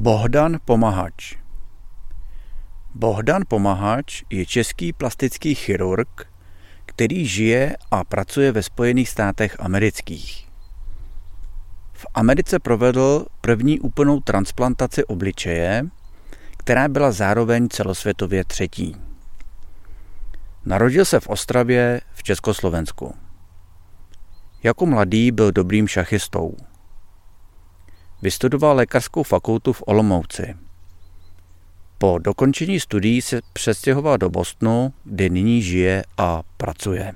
Bohdan Pomahač Bohdan Pomahač je český plastický chirurg, který žije a pracuje ve Spojených státech amerických. V Americe provedl první úplnou transplantaci obličeje, která byla zároveň celosvětově třetí. Narodil se v Ostravě v Československu. Jako mladý byl dobrým šachistou. Vystudoval lékařskou fakultu v Olomouci. Po dokončení studií se přestěhoval do Bostonu, kde nyní žije a pracuje.